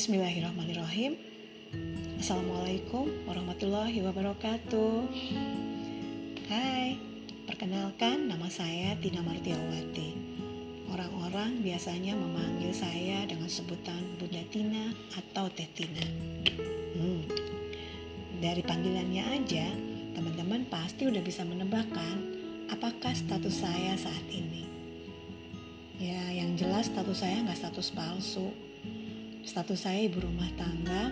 Bismillahirrahmanirrahim. Assalamualaikum warahmatullahi wabarakatuh. Hai, perkenalkan nama saya Tina Martiawati. Orang-orang biasanya memanggil saya dengan sebutan Bunda Tina atau Teh Tina. Hmm. Dari panggilannya aja, teman-teman pasti udah bisa menebakkan apakah status saya saat ini. Ya, yang jelas status saya nggak status palsu, Status saya ibu rumah tangga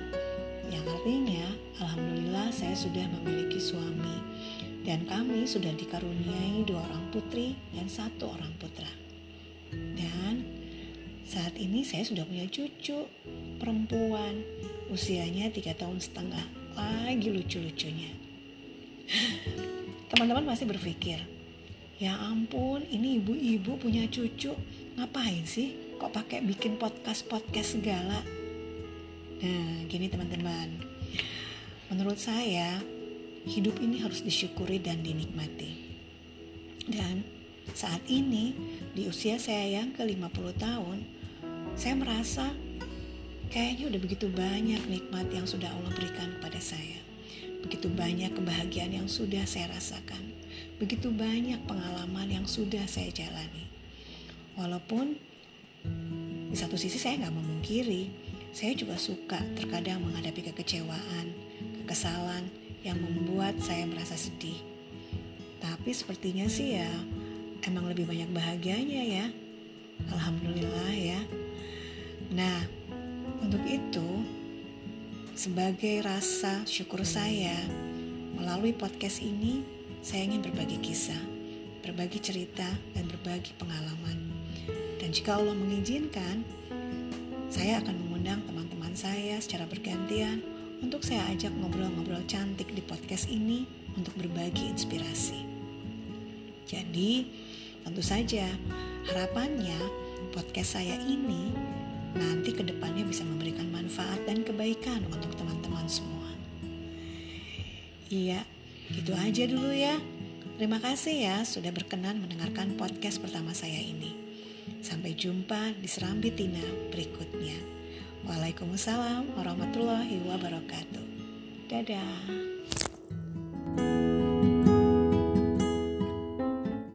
yang artinya alhamdulillah saya sudah memiliki suami dan kami sudah dikaruniai dua orang putri dan satu orang putra. Dan saat ini saya sudah punya cucu perempuan usianya tiga tahun setengah lagi lucu-lucunya. Teman-teman masih berpikir, ya ampun ini ibu-ibu punya cucu ngapain sih kok pakai bikin podcast-podcast segala? Nah gini teman-teman. Menurut saya hidup ini harus disyukuri dan dinikmati. Dan saat ini di usia saya yang ke 50 tahun saya merasa kayaknya udah begitu banyak nikmat yang sudah Allah berikan kepada saya. Begitu banyak kebahagiaan yang sudah saya rasakan. Begitu banyak pengalaman yang sudah saya jalani. Walaupun satu sisi saya nggak memungkiri, saya juga suka terkadang menghadapi kekecewaan, kekesalan yang membuat saya merasa sedih. Tapi sepertinya sih ya emang lebih banyak bahagianya ya. Alhamdulillah ya. Nah, untuk itu sebagai rasa syukur saya melalui podcast ini saya ingin berbagi kisah, berbagi cerita dan berbagi pengalaman. Dan jika Allah mengizinkan, saya akan mengundang teman-teman saya secara bergantian untuk saya ajak ngobrol-ngobrol cantik di podcast ini untuk berbagi inspirasi. Jadi, tentu saja harapannya podcast saya ini nanti ke depannya bisa memberikan manfaat dan kebaikan untuk teman-teman semua. Iya, gitu aja dulu ya. Terima kasih ya sudah berkenan mendengarkan podcast pertama saya ini. Sampai jumpa di Serambi Tina berikutnya. Waalaikumsalam warahmatullahi wabarakatuh. Dadah.